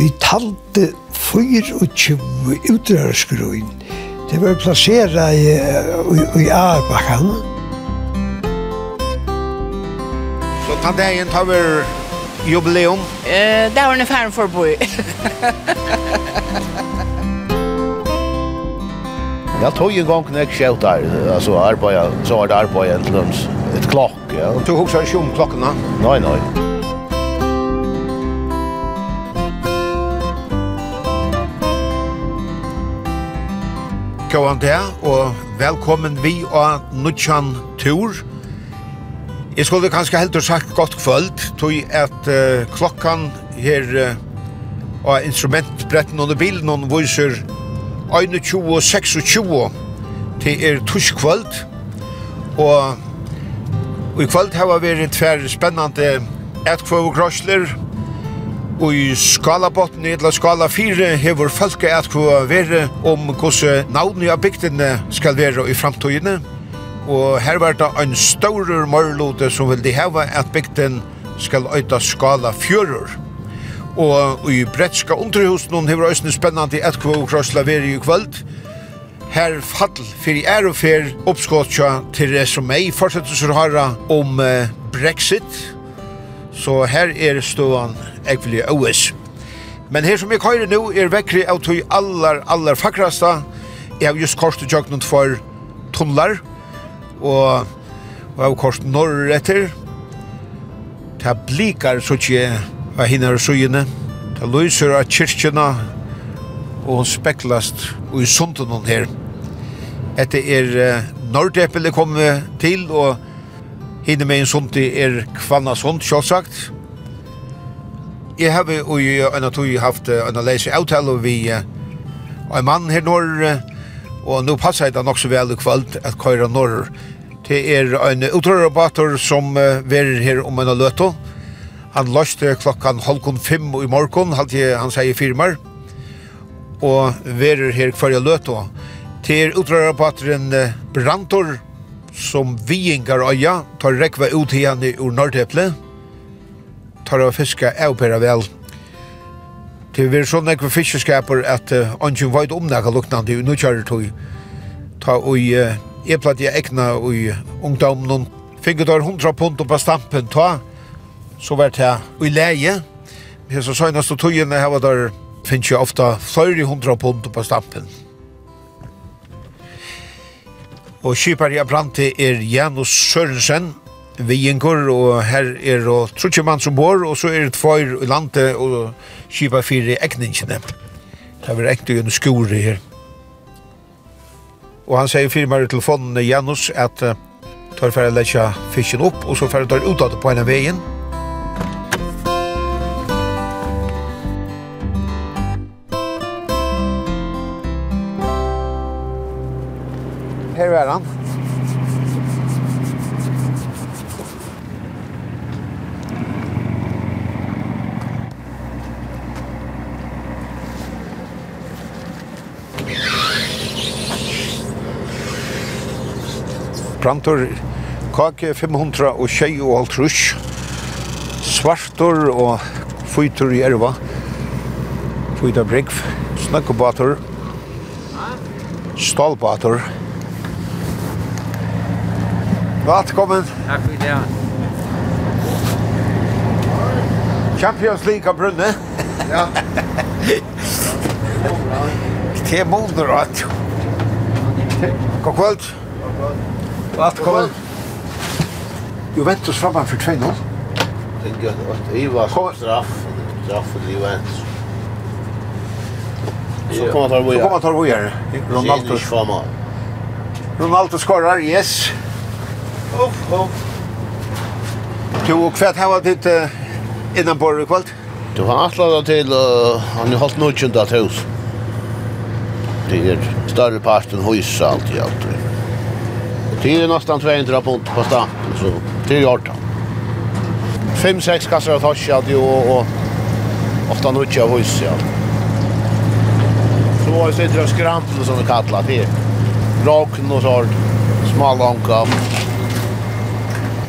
Vi talte 24 utrørsgrøyn. Det var plassera i, i, i Arbakkan. Så ta dagen tar vi jubileum? Eh, det var ungefär för boy. Jag tog en gång när jag sköt där, alltså arbetar, så var det arbetar egentligen ett klock. Ja. Du huxar ikke om klockorna? Nej, nej. Gåan det, og velkommen vi og Nutsjan Tur. Jeg skulle kanskje helt og sagt godt kvöld, tog at uh, klokkan her uh, og instrumentbretten under bilen, og viser 21 og 26 til er tusk kvöld. Og, og i kvöld har vi vært tver spennende etkvøvekrosler, og Og i Skalabotn eller Skala 4 hever folke at kva være om hvordan navnet av bygdene skal være i framtøyene. Og her var det en større morlote som vil de heve at bygden skal øyta Skala 4. Og i Bretska underhusen hever òsne spennande at hva krossla være i kvöld. Her fall fyrir er og fyrir oppskotja til det som ei fortsetter om Brexit Så her er ståan ekvelig OS. Men her som jeg køyre nu er vekkri av tog allar, allar fakrasta. Jeg har just korset jøknet for tunnlar og, og har korset norr etter. Det blikar så ikke av hinner og sugene. Det lyser av kyrkjena og speklast og i sundunnen her. Etter er uh, Nordepel det til og Hine med en sundi er kvanna sund, sjålsagt. Jeg har jo i en tog haft en leise avtale vi en mann her norr, og nå passer det nok så vel i kvöld at køyre norr. Det er en utrørabator som verer her om en løto. Han løste klokkan halvkon fem i morgon, halvtid han sier firmar, og verer her kvarja løto. Det er utrørabatoren Brantor, som viingar øya, tar rekva ut henne ur Nordheple, tar av fiska eupera vel. Det er sånn ekve fiskeskaper at angen veit om nekka luknande i nukjærer tog. Ta ui eplatt jeg ekna ui ungdomnen. fingur tar hundra pund på stampen ta, så vart det ui leie. Hesa søgnast og togene hava der finnes jo ofta 400 pund på stampen. Og kjipar jeg brante er Janus Sørensen, viginkor, og her er og trutje mann som bor, og så er det tvær i landet, og kjipar fire ekningene. Det er ekte en skore her. Og han sier firmaer i telefonen Janus at tar færre letja fisken opp, og så færre tar ut av det på en av veien, her var han. Brantor kake 500 og tjei og alt. Svartor og Fytor i erva. Fytor brygg. Snøkkebator. Stålbator. Stålbator. Välkommen. Tack för det. Champions League av Brunne. Ja. Det är moderat. God kväll. Välkommen. Juventus framför 2-0. Tänker att det var straff. Straff för Juventus. Så kommer tar vi. Så kommer tar vi. Ronaldo skor. Ronaldo skorar. Yes huff, huff. Du, og hva har ditt uh, innan på i kvalt? Du har atlaga til, uh, han har holdt nødkjent alt hus. Det er større parten hus alt i alt. Det er nesten 200 pund på stampen, så det er gjort. 5-6 kassar av torsk alt jo, og ofta nødkjent av hus i alt. Så var det sitter av skrampel som vi kallar det. Råkn og sånt, smal omkamp.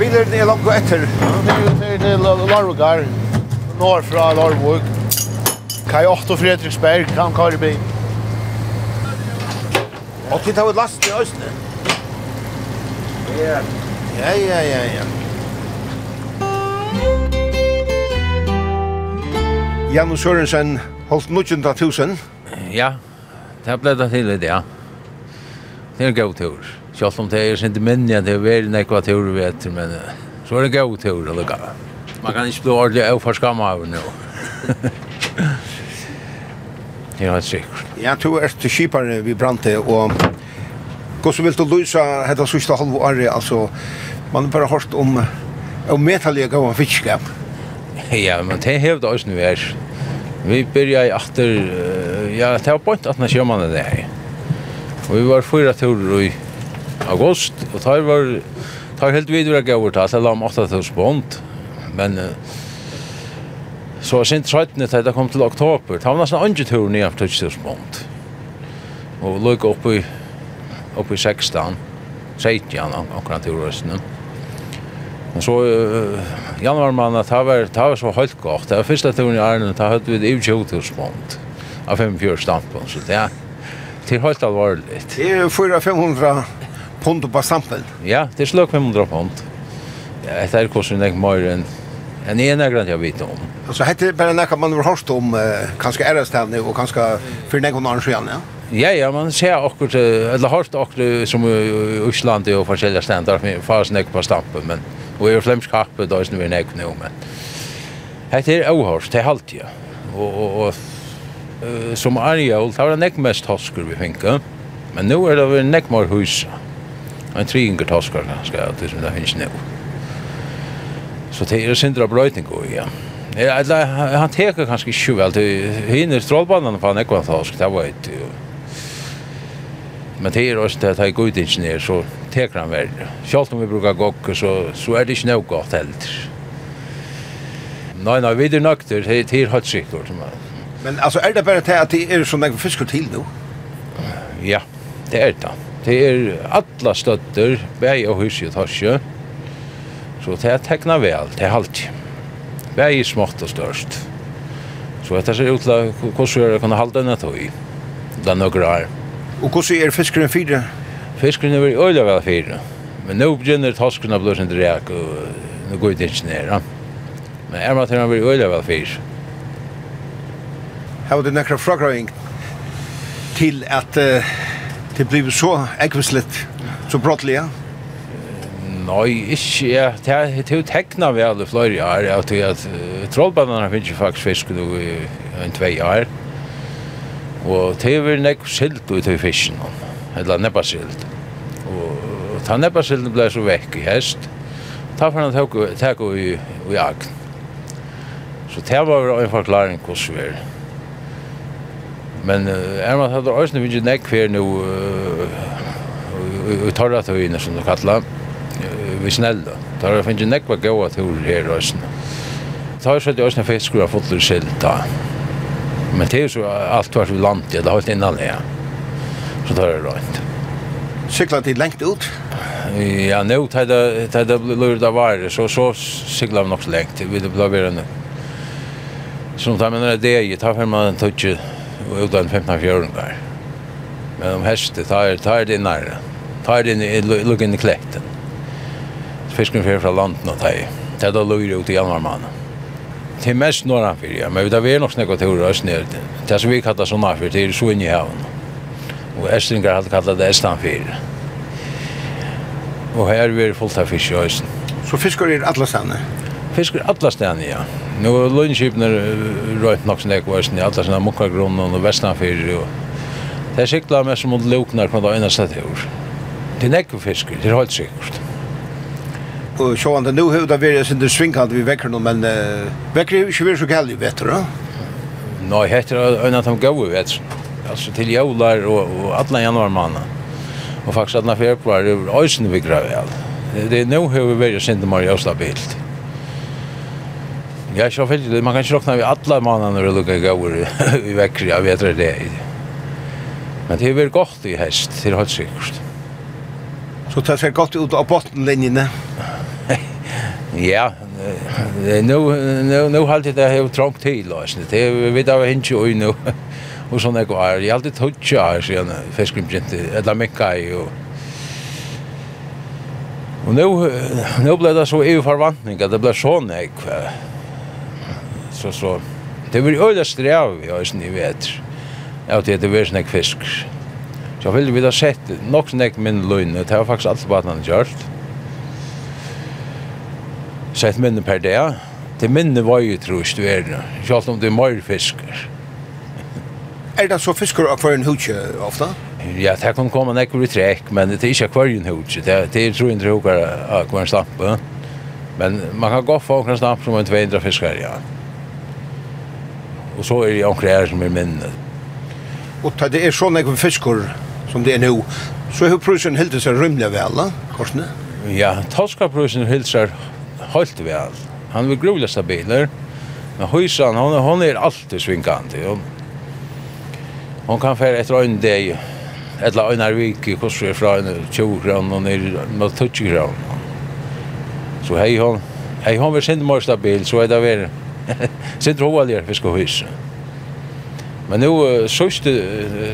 Bilen er langt etter. Det är ju till Larvogar, norr från Larvog. Kai Otto Fredriksberg, kan Karibi. Og til tar vi last i Østene. Ja, ja, ja, ja. Janus Sørensen holdt 90.000. Ja, det ble det til det, ja. Det er en god tur. Selv om det er sin til minne, det er veldig nekva tur vi etter, men så er det gøy tur, eller gøy. Man kan ikke bli ordentlig av for skamma av nå. Det er helt sikkert. Ja, to er til kipare vi brante, og hvordan vil du lysa hetta sista halv året, altså, man har bare hørt om om metallige gav fiskskap. Ja, men det er hevde også nu er. Vi byrja i achter, ja, det var bort at når sjømannen det her. Og vi var fyra turer i august, og tar var tar helt videre gav ta, til om 8000 bond, men så var sent 13. til det kom til oktober, ta var nesten andre tur nye av 2000 bond, og løg opp i, opp i 16, 16 akkurat tur resten, Og så uh, januar mann at det var, det var så høyt godt. Det var første turen i Arne, det hadde vi i 20 måned av 45 stampen. Så det er til høyt alvorlig. Det er 400-500 pund på stampel. Ja, det slår 500 pund. Ja, det är kostar nog mer än en ena grant jag vet om. Alltså hette bara när man har hört om kanske är det stävne och kanske för någon annan skön, ja. Ja, ja, man ser akkurat, eller hørt akkurat som i Øsland og forskjellige stender, fast nek på stampen, men, og i flemsk happe, da er det nek nå, men, hette er avhørst, det er halvt, ja, og, og, og som Arjol, det var nek mest hosker vi finke, men nå er det nek mer huset, en triinger taskar ganske, det som det finnes nå. Så det er sindra brøyting og ja. Eller han teker kanskje ikke vel til hinner strålbanen på en ekvann task, det var et Men det er også det at jeg går ut ingenier, så teker han vel. Selv om vi brukar gokke, så, så er det ikke noe godt heller. Nei, nei, vi er nøkter, det er helt sikkert. Men altså, er det bare til at det er så en fisker til nå? Ja, det er det. Det er alla støtter, vei og hus i Torsjø. Så det er tekna vel, det er alltid. Vei er smått og størst. Så dette ser ut til hvordan vi kan halde denne tog i. Det er noe år. Og hvordan er fiskeren fire? Fiskeren er øyla vel fire. Men nå begynner toskene å bli sin drek, og nå går det ikke ned. Men er man til han blir øyla vel fire. Har du nekra fragrøying til at uh, Det blev så ekvislet, så brottelig, ja? Nei, ikke, ja. Det er jo tekna vi alle flere år, ja, til at trollbanene finnes jo faktisk fisk nå i en tvei år. Og det er vel nekk silt ut i fisken, eller neppa silt. Og ta neppa silten ble så vekk i hest. Ta for han tek og i agn. Så det var en forklaring hvordan vi er. Men er man hadde øyne vi ikke nekk her nå i torra tøyene som du kallar vi snella. Da har jeg finnet nekk var gåa tur her øyne. Da har jeg sett øyne fått litt sild da. Men det er jo så alt var så landet, det har holdt innan det, ja. Så tar det rønt. Sikla tid lengt ut? Ja, nå, da det ble lurt av vare, så, så sikla vi nok så lengt. Vi ble vera nu. Så da mener jeg det, da får man tøtje og utan 15 fjörungar. Men om hästet tar, tar det nära. Tar det in i luggen i kläkten. Fisken fer fra landen og teg. Det er da lurer ut i januarmannen. Til mest norran fyrir, ja. Men vi tar vi er nok snakka turer og snir. Det er som vi kallar sånn fyrir, det er så inn i haven. Og Estlingar hadde kallat det Estland fyrir. Og her er vi fullt av fisk i høysen. Så fiskar er alla stedene? Fiskar alla stedene, ja. Nu Lundskipen er røyt nok snakk var sin i alle sånne munkagrunnen og vestanfyrir og det er sikla mest mot luknar kvann det øynast det år. Det er nekve fisker, det er helt sikkert. Og sjåan, nu hevur det vært sin svinkant vi vekker noen, men uh, vekker ikke vi så gældig vet du, Nei, heter det en av de gau vet altså til jævlar og, og alle januar manna og faktisk alle februar er øysen vi grav det er nu vi vært sin det mer stabilt. bilt. Ja, så fel man kan ju räkna vi alla månaderna det lukar gåvor i veckor jag vet det det. Men det är väl gott i det er helt sikkert. Så det ser godt ut av bottenlinjene? ja, nu nu nu halt det här trångt till alltså. Det vi där hinch och nu. Och såna går. Jag har alltid touchat så jag fiskrimprint eller mecka och Og nå, nå ble det så EU-forvantning at det ble så nekve så så det blir øyla strev i høysen i vet Ja, det det vært nek fisk. Så jeg ville vi da sett nok nek min løgne, det var faktisk alt banan gjort Sett minne per dag. Det minne var jo trus du er nå, selv om det er mer fisker. Er det så fisker akvarien hudje ofta? Ja, det kan komme nek i trekk, men det er ikke akvarien hudje, det er tro av akvarien stampe. Men man kan gå for akvarien stampe som en 200 fiskar, ja. Ja og så er det onker her som er minne. Og ta det er sånn ekve fiskor som det er nå, så har prusen helt seg rymlig vel, da, korsene? Ja, toskaprusen helt seg helt vel. Han vil grovlig stabiler, men høysan, hon, hon er alltid svingande. Hon, hon kan fære etter en dag, eller en vik, korsene fra en 20 kron og ned mot 20 kron. Så hei hon, hei hon vil sende mer stabil, så er det veldig Sitt roaligare hus. Men nu sørste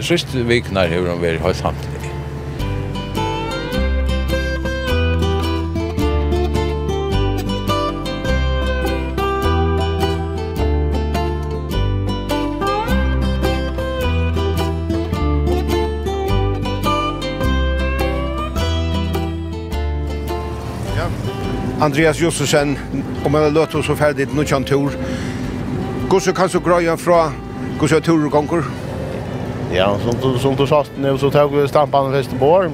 sørste viknar hevur hon verið heilt hamtlig. Andreas Jossesen, om man låter oss så ferdig noe kjent tur. Hvordan kan du grøye fra hvordan tur og ganger? Ja, som du, som du sa, så tar vi stampene først på år.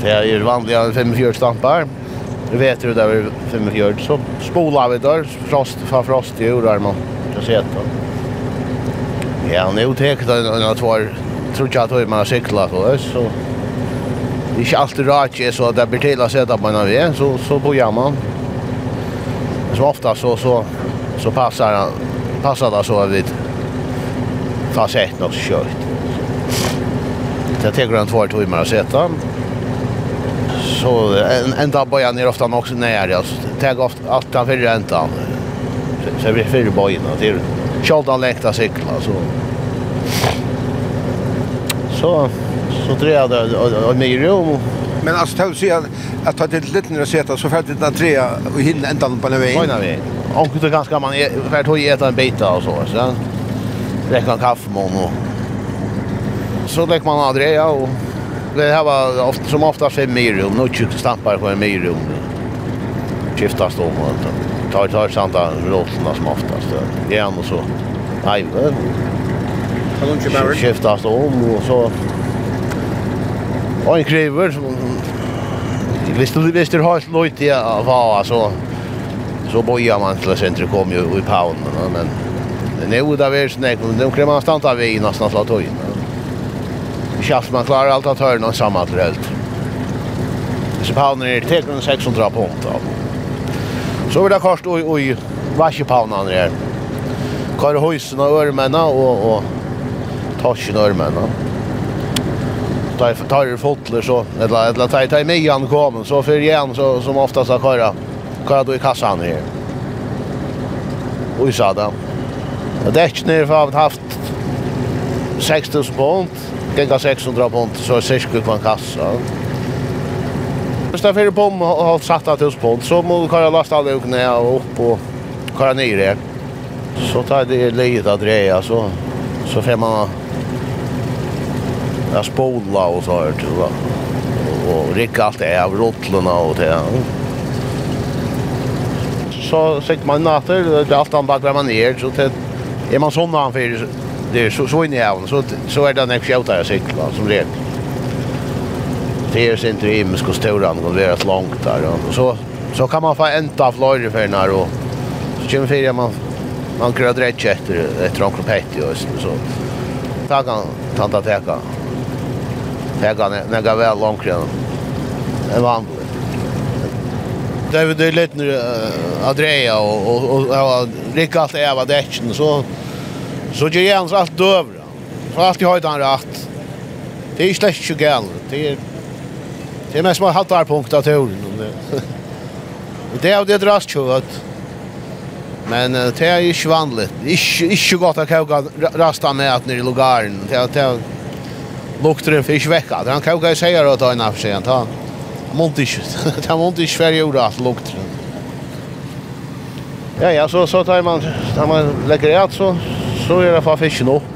Det er vanlige 45 stampar. Du vet jo det er 45, så spolar vi der, frost fra frost i jorda, man kan se det. Ja, nu tek det en av två, tror jag att man har cyklat så så... Det är inte alltid rakt så att det blir till att sätta på en av så, så bor jag man så ofta så så så passar han passar det så att vi tar sett något kört. Det tar runt två timmar att sätta. Så en en dag bojan är ofta också nära alltså. tar ofta att han för räntan. Så vi för bojan och det Kjoldan längtar cykla så. Så så tror jag det och, och, rum och, Men alltså tar sig att att ta till lite när sätta så färdit den trea och hinna ändan på den vägen. Nej, nej. Och det ganska man är färd tog äta en bit och så så. Räcker en kaffe med och så lägger man Andrea och det här var ofta som ofta fem mil och nu tjukt stampar på en mil och skiftas då och tar tar santa rollna som oftast. Det är och så. Nej, Skiftas om och så. Och en kriver som Hvis du visst har ett lojt i vara så så bojar man till centrum kom ju i pound men nu där är snäck men de kan man stanna vid nästan slå tog in. Schafft man klarar allt att höra någon samma helt. Så pound är det 600 pund. Så vill det kost oj oj vashi pound där. här. Kör husen och örmena och och torsken och örmena tar tar fotler så eller eller tar tar mig an kommer så för igen så som oftast har köra köra då i kassan här. Oj så där. Det är inte för att haft 60 pund, gänga 600 pund så är cirka på en kassa. Hvis det fyrir bom og har satt av til pund så må du kare lasta alle ukene og opp og kare nyre. Så tar det lite att dreja så, så får man Jag spola och så här till och, Och rycka allt det av rottlarna och det. Så sitter man natter, det är allt annat där man är. Så det, är man sån han för det är så, så inne i havn så, så är det en skjutare jag cykla som regel. Det är så inte himmelsk och stora, det är rätt långt där. Och så, så kan man få änta av flöjrefärgerna och så kommer fyra man man kunde drätja efter ett omkring 50 och så. Tack han, tanta teka tega nega vel långkri enn vanlig. Det är ju lite nu att dreja och och och rycka allt äva däcken så så ger han hans allt dövra. Så allt har han rätt. Det är ju släkt ju gal. Det är det är mest man har där punkt att hur. Det er jo det drast ju att Men det är ju svanligt. ikke inte gott att koka rasta med at nere i lugaren. Det er, det er, lukter en fisk vekk. Han kan ikke si at han har sent. Han måtte ikke. Han måtte ikke svære gjøre at lukter. Ja, ja, så, så tar man, tar man legger i så, så gjør jeg for fisken opp.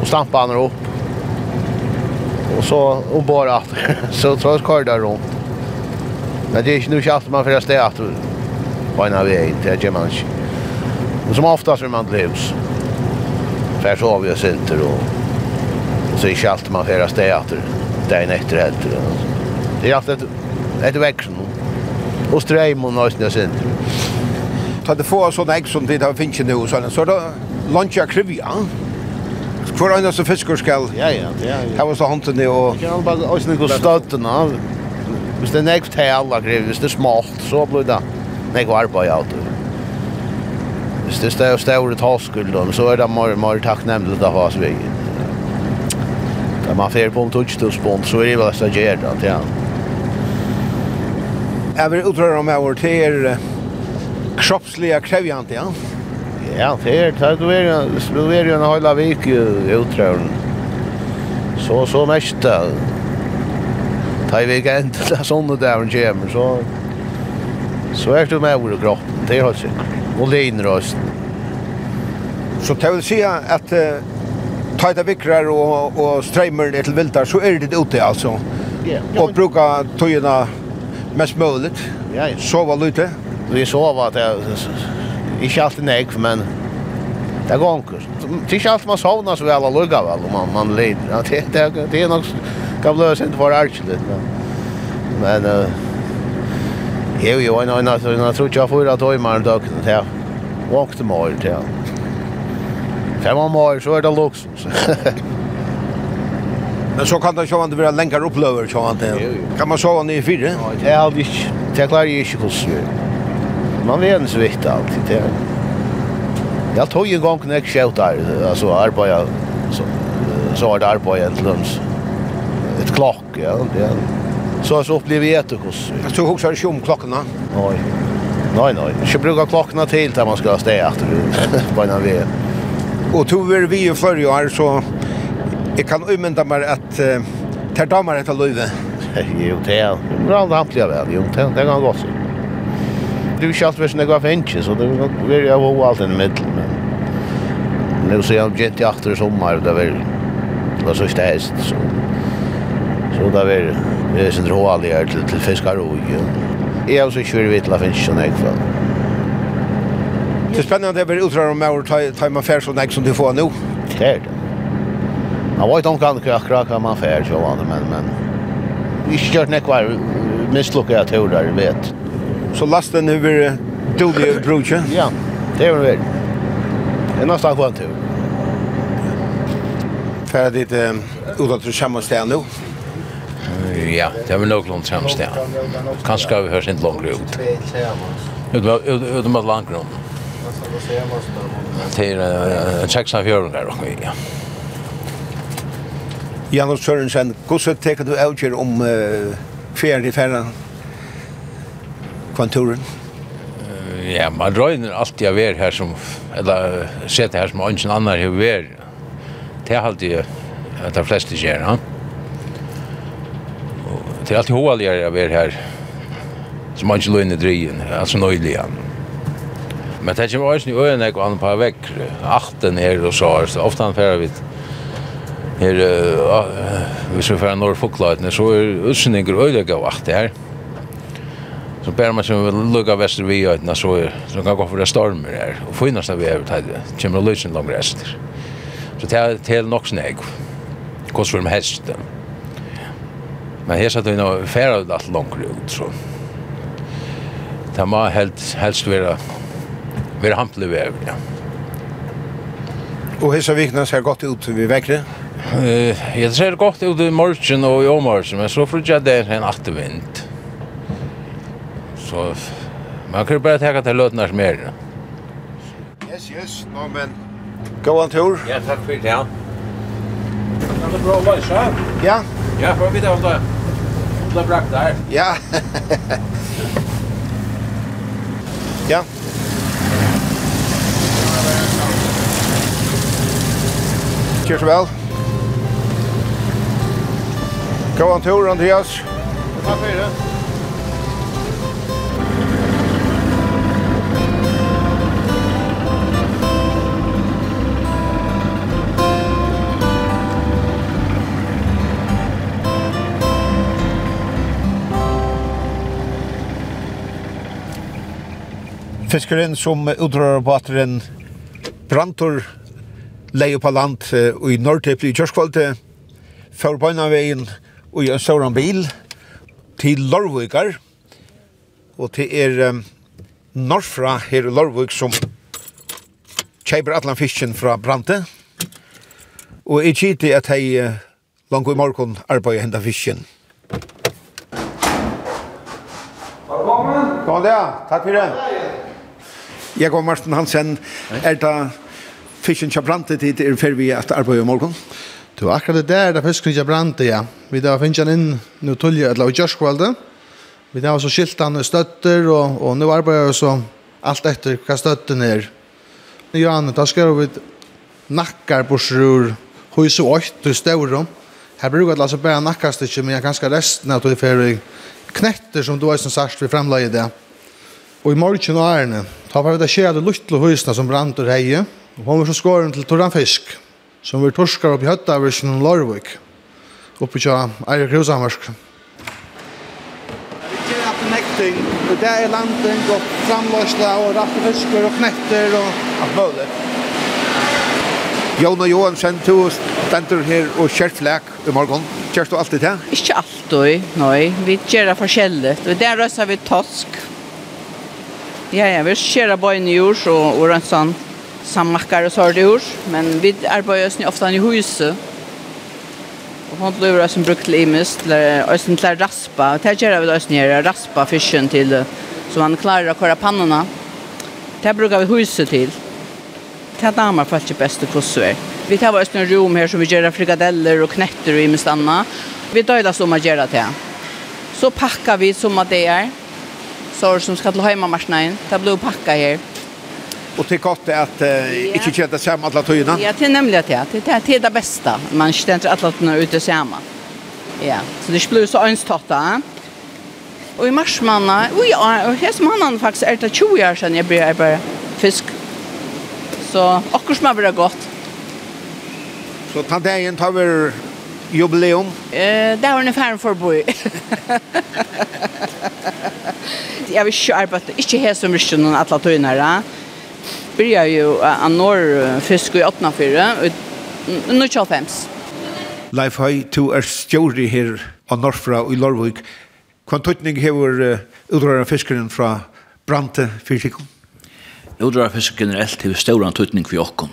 Og stampa han opp. Og så, og bare at, så tar jeg kvar der rundt. Men det er ikke noe kjatt man får sted at på en av veien, det gjør man ikke. Men som oftast er man til hus. Fær så avgjøres ikke, og så är allt man får att det är det är nätter helt. Det är allt ett ett växel. Och ström och nästan sen. Ta det få sån egg som det har finnes nu så er det lunch av krivia. Hvor er det som fisker skal? Ja, ja, ja. Her var så hånden i og... Jeg kan bare også gå støttene av. Hvis det er nekv til alle grev, hvis det er smalt, så blir det nekv arbeid av det. Hvis det er større talskulden, så er det mer, mer takknemlig å ha oss veggen man fer på en touchdown så är det väl så ger det ja. han. Jag vill utröra om jag var till kroppsliga krävjande, ja? Ja, det är det. Du är ju en hela vik i utrörn. Så, så nästa. Ta i vik inte där sådana där hon kommer, så... Så är du med vår kropp, det är helt sikkert. Och linrösten. Så det vill säga att tajta vikrar og, og streimer det til viltar så er det ute altså. Ja. Og bruka tøyna mest mulig. Ja, ja. Sova lite. Vi sova att jag inte alltid nej men det går onkel. Det er ikke alltid man sovnar så väl lugga vel, om man man lider. Ja, det det det er nok kan blösa inte for archligt men men eh Jo, jo, en annan, jag tror inte jag får att ha en mig en dökning, ja. Vakt i mig. Fem om år så er det luksus. Men så kan det ju inte vara längre upplever så inte. Kan man sova ner i fyra? Ja, ikke, Det klarer jeg ikke inte kost. Man vet ikke så vitt alltid det. Jag tog en gang når jeg skjøt der, altså arbeta så så var det arbeta ett lønns. Et klokk, ja, det. Så så upplever jag det kost. Jag tror också det sjum klockorna. Nej. Nej, nej. Jag brukar klockorna till där man ska stå efter på en väg. Og to er vi ju förr jag så jeg kan umynda meg at uh, ter damer etter løyve. Jo, det er bra det ampliga väl. Jo, det det kan gå så. Du känns väl snägga finnes, så det er jo vara allt i mitten. Men nu ser jag gent i akter i sommar där väl. Vad så stäst så. Så där väl. Det er sin sen her til, til fiskar och. Jeg har så kör vi till fänche så nästa. Det är spännande att blir utrör om jag tar ta man färd sådana som du får nu. Det är det. Man vet inte om kan akkurat kraka man färd så var det, men... men... Vi kört nek var missluckade turer, vet. Så lasten nu blir dålig brukje? Ja, det är det. Det är nästan skönt tur. Färdigt eh, ut att du kommer ställa nu? Ja, det är väl nog långt samställ. Kanske har vi hörs inte långt ut. Utom att långt ut. Til en seksa fjøringar og ja. Janus Sørensen, hvordan teker du avgjør om uh, ferien i ferien? kvanturen? Ja, man røyner alltid av er her som, eller sette her som ønsken annar har vært. Det er alltid at de fleste gjør, ja. Det er alltid hovaligere av er her som ønsken løyner dryen, altså nøylig nøyligere. Men det kommer også i øynene og andre på vekk, akten her og så, så ofte han færer vidt. Her, uh, hvis vi færer når folkløytene, så er utsynninger øyelige av akten her. Så ber man som vill lugga väster vi ötna så är så kan gå för det stormar här och få innan vi över tid kommer att lösa lång rest. Så det till nog snägg. Kost för hästen. Men här satt vi nog färra allt långt ut så. Det må helst helst vara ver hampelig veg, ja. Og hessa vikna ser godt ut vi vekre? Eh, jeg ser godt ut i morgen og i omorgen, men så frutja det en attervind. Så man kan bare teka til løtnar som er. Yes, yes, no, men... Gå en tur. Ja, takk for det, ja. Kan du prøve å løse? Ja. Ja, prøv vidt om det. Om det er brakt der. Ja. ja. Kjør så vel. Gå en tur, Andreas. Takk for det. Fiskeren som utdrar på atren Brantor leie på land uh, i Nordtepli i Kjørskvalde, for på veien og i en søren bil til Lorvikar, og til er um, Norfra her i Lorvik som kjeiber atlan fisken fra Brante, og jeg kjiti at hei uh, langt i morgen arbeid henda fisken. Velkommen! Kom det, takk for det. Jeg går Martin Hansen. Er det fisken kja brantet hit er fer vi at arbeid i morgon? Du, akkurat det der, der fisken kja brantet, ja. Vi da finner han inn nu tullje, eller i kjørskvalde. Vi da så skilt han støtter, og, og nu arbeider vi så alt etter hva støtten er. Nu gjør da skal vi nakkar borsrur, hos og åkt, du staurum. Her bruker det altså bare nakkastykje, men jeg ganske resten av det for knetter som du har som sagt vi fremleie det. Og i morgen og ærene, da var det skjer det luttlo husene som brant og reie, Og han var så skåren til Torranfisk, som var torskar opp i høtta av Rysjen og Lorvik, oppe tja Eirik Rosamarsk. Vi gjør at nekting, og det er landing og framløsla og rattefisker og knetter og alt mulig. Jona og Johansen, du stender her og kjert flek i morgen. Kjert du alltid det? Ikke alltid, nei. Vi gjør det forskjellig. Og der røser vi tosk. Ja, ja, vi skjer bøyne jord og, og rønnsand sammakar och sådär men vi arbeider oss ofte i huset og hun lurer oss som brukt til eller oss en til raspa, og det gjør vi oss nere, raspa fisken til, så man klarer å kåre pannene. Det brukar vi huset til. Det damer faktisk best til hvordan er. Vi tar oss en rom her som vi gjør frikadeller og knetter og imis stanna. Vi døyla som å gjøre det. Så pakkar vi som at det er, så som skal til heimamarsknein, det blir pakka her. Och det gott är att eh, inte känna samma alla tiden. Ja, det är nämligen det. Det är det, det bästa. Man känner alla tiden ute samman. Ja, så det blir så önstotta. Och i mars manna, och ja, och här som han faktiskt är det 20 år sedan jag började bara fisk. Så akkurat som har gott. Så ta dagen tar vi jubileum? Eh, det var ungefär för boy. Jag vill ju arbeta, inte här som ryschen och alla tøyner, ja byrja jo en når fisk i öppna fyra, nu 25. Leif Høy, du er stjåri her av Norrfra i Lorvik. Hva tøytning hever uh, utrøyra fiskeren fra Brante fysikken? Utrøyra fiskeren generelt hever stjåra tøytning for jokken.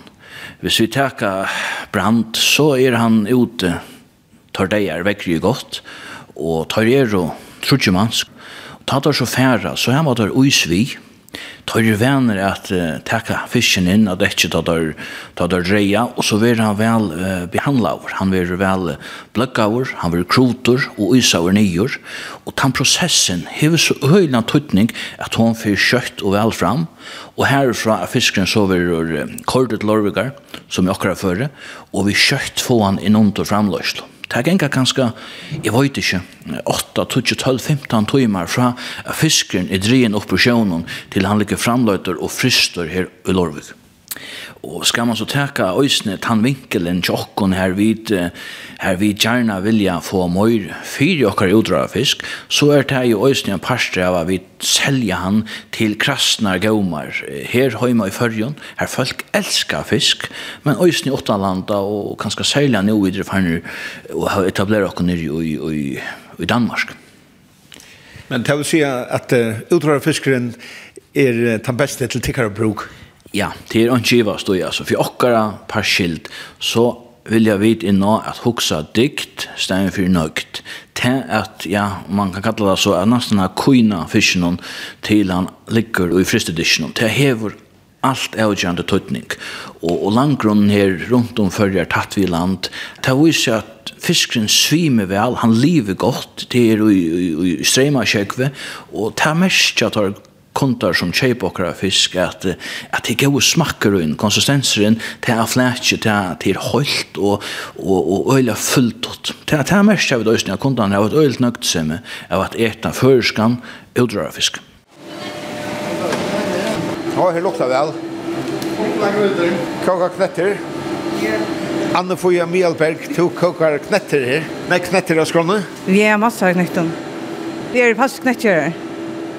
Hvis vi teka Brant, så er han ute tar deg er vekkri godt, og tar er og trutjumansk. Ta tar så færa, så her må der uisvi, tar ju venner att uh, tacka fisken in at det inte tar tar der reja och så vill han väl uh, behandla over. han vill väl uh, bløkka over, han vill krotor och isa over nyer. och den processen hever så höjna tøytning att hon får kjøtt og väl fram och härifrån er fisken så vil uh, kordet lorvigar som jag akkurat före och vi kjøtt få han inn under framlösning Det ganger ganske, jeg vet ikke, 8, 12, 12, 15 timer fra fiskeren er drien opp på sjøen til han ligger framløyter og frister her i Lorvik. Og skal man så teka øysene tann vinkelen tjokkon her vid, her vid gjerna vilja få møyr fyri okkar utdrag fisk, så er det jo øysene en parstre av at vi selja han til krasnar gaumar her heima i fyrjon, her folk elskar fisk, men øysene i åttalanda og kanska særlig nu videre fanner og etablera okkar nir i, i, i Danmark. Men det vil si at uh, utdrara fiskeren er uh, den beste til tikkara bruk? ja, det er ikke givet jeg, så for okkara par skilt, så vil jeg vite inna at hoksa dikt, stein for nøgt, til at, ja, man kan kalla det så, at nesten er kuina fisken til han ligger i fristedisjonen, til hever allt avgjørende tøytning. Og, og langgrunnen her rundt om førjer tatt vi land, det viser at fiskren svimer vel, han lever godt, det er i, i, i strema kjøkve, og det er mest at kontar som kjøper okra fisk, at, at det gode smakker inn, konsistenseren, til er flætje, til er, holdt og, og, og øyla fullt ut. til er, det mest av døysene, at kontan har vært øyla nøgt seg med, av at eta førskan utdrar fisk. Ja, her lukta vel. Koka knetter. Anne Foya Mjelberg, to kokar knetter her. Nei, knetter av skrånne? Vi er massa av. Vi er fast knetter her.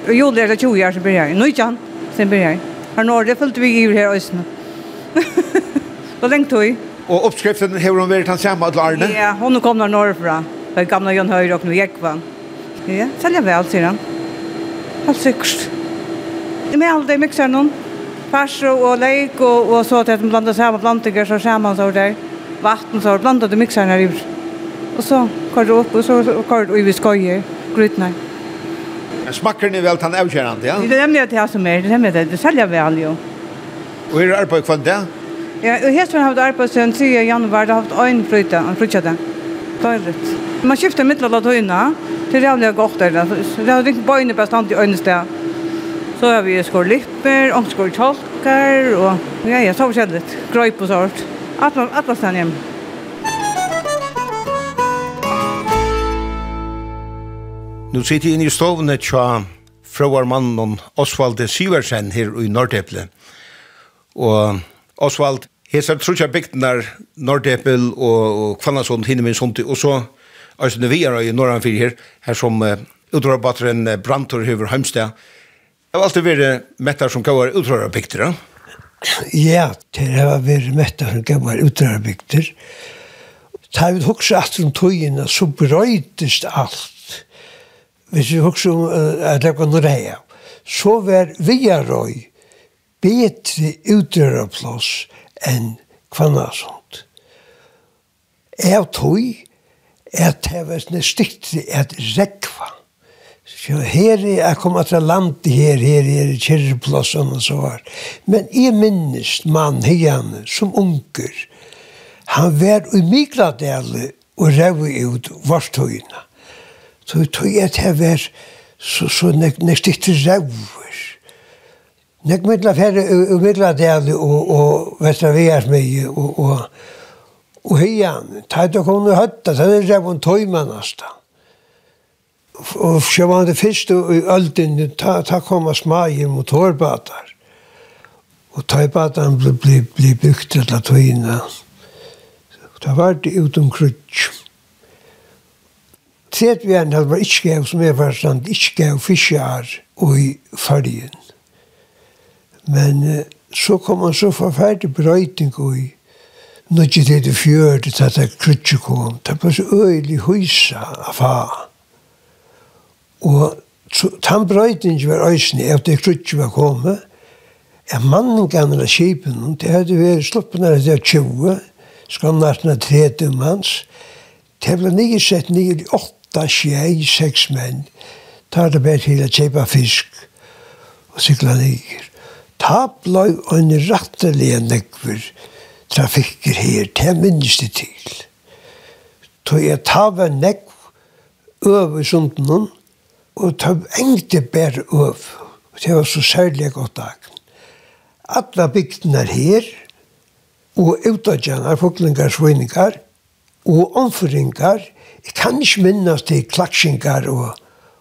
Og jo, det er 20 år som blir her. Nå ikke han, som blir her. Her nå det fullt vi i her øsene. Hvor lenge tog jeg? Og oppskriften har hun vært han samme til Arne? Ja, hun kom der norrfra. er gamle Jan Høyre og nå gikk på han. Ja, selger vel, sier han. Helt sikkert. Jeg med alle de mikser noen. Fars og leik og, og så til at de blandet samme plantinger, så ser man så der. Vatten så blandet de mikserne her. i. Og så kvar det opp, og så kvar det i skøyer, grytene. Ja. Men smakker ni vel tan avkjærande, ja? Det er nemlig det er som er, det er nemlig det, det selger vel jo. Og her er arbeid kvann det? Ja, og her har haft arbeid siden 3. januar, det har haft øyn fryta, en det. Døyret. Man skifter middel av tøyna, det er jævlig godt der, det er ikke bøyne bare stand i øynested. Så har vi skår lipper, omskår tolkar, og ja, ja, så forskjellig, grøyp og sånt. Atlas, atlas den hjemme. Nu sitter jeg inne i stovene tja fråar mannen Osvald Siversen her i Nordeple. Og Osvald, hesar trutja bygdnar Nordeple og Kvannason, Hinnemin, Sonti, og så Øystein vi er i Norranfyr her, her som uh, utrørbatteren Brantor Høver Heimstad. Det har alltid vært mettar som gavar utrørbygder, ja? Ja, det har vært mettar som gavar utrørbygder. Ta vi hoksa at om tøyina, så brøytist alt hvis vi husker om at det var noe reia, så var Viarøy betre utdøraplass enn Kvannasund. Jeg tog at det var sånn stiktig at rekva. Så her er jeg kommet til landet her, her er det kjærplassen og så var. Men jeg minnes mann hegane som unger. Han var i Migradale og rev ut vartøyene. Så jeg til å være så, så nek, nek stikte rauver. Nek middla færre og middla dæli og, og vestra vegar mig og, og, og heian, et og kone høtta, tæt er rauvun tøyman asta. Og sjøvann det fyrste i öldin, ta, ta koma smagi mot hårbatar. Og tøybatan ble, ble, ble bygd til at tøyina. Det var det utom krutsk. Tret vi enn var ikke gav, som er var stand, ikke gav fiskjar og i fargen. Men eh, så kom han så forferdelig brøyting og i Nå til det fjørte til at det krutje kom. Det var så øyelig høysa av fa. Og den brøytingen var øysene etter krutje var kommet. Er mannen gammel av kjipen, det hadde vært sluppet når det var 20, skal næsten ha 30 manns. Det ble nye sett nye i åtta, tjej, sex menn, tar det bare til å kjøpe fisk og sykla nyer. Ta blei en rattelig nekver trafikker her, det minnes det til. Så jeg tar en nekv over sunden, og tar engte bare over. Det var så særlig godt dag. Alla bygden er her, og utadgjene, foklingar, svøyningar, og omføringar, Jeg kan ikke minnes til klatsinger og,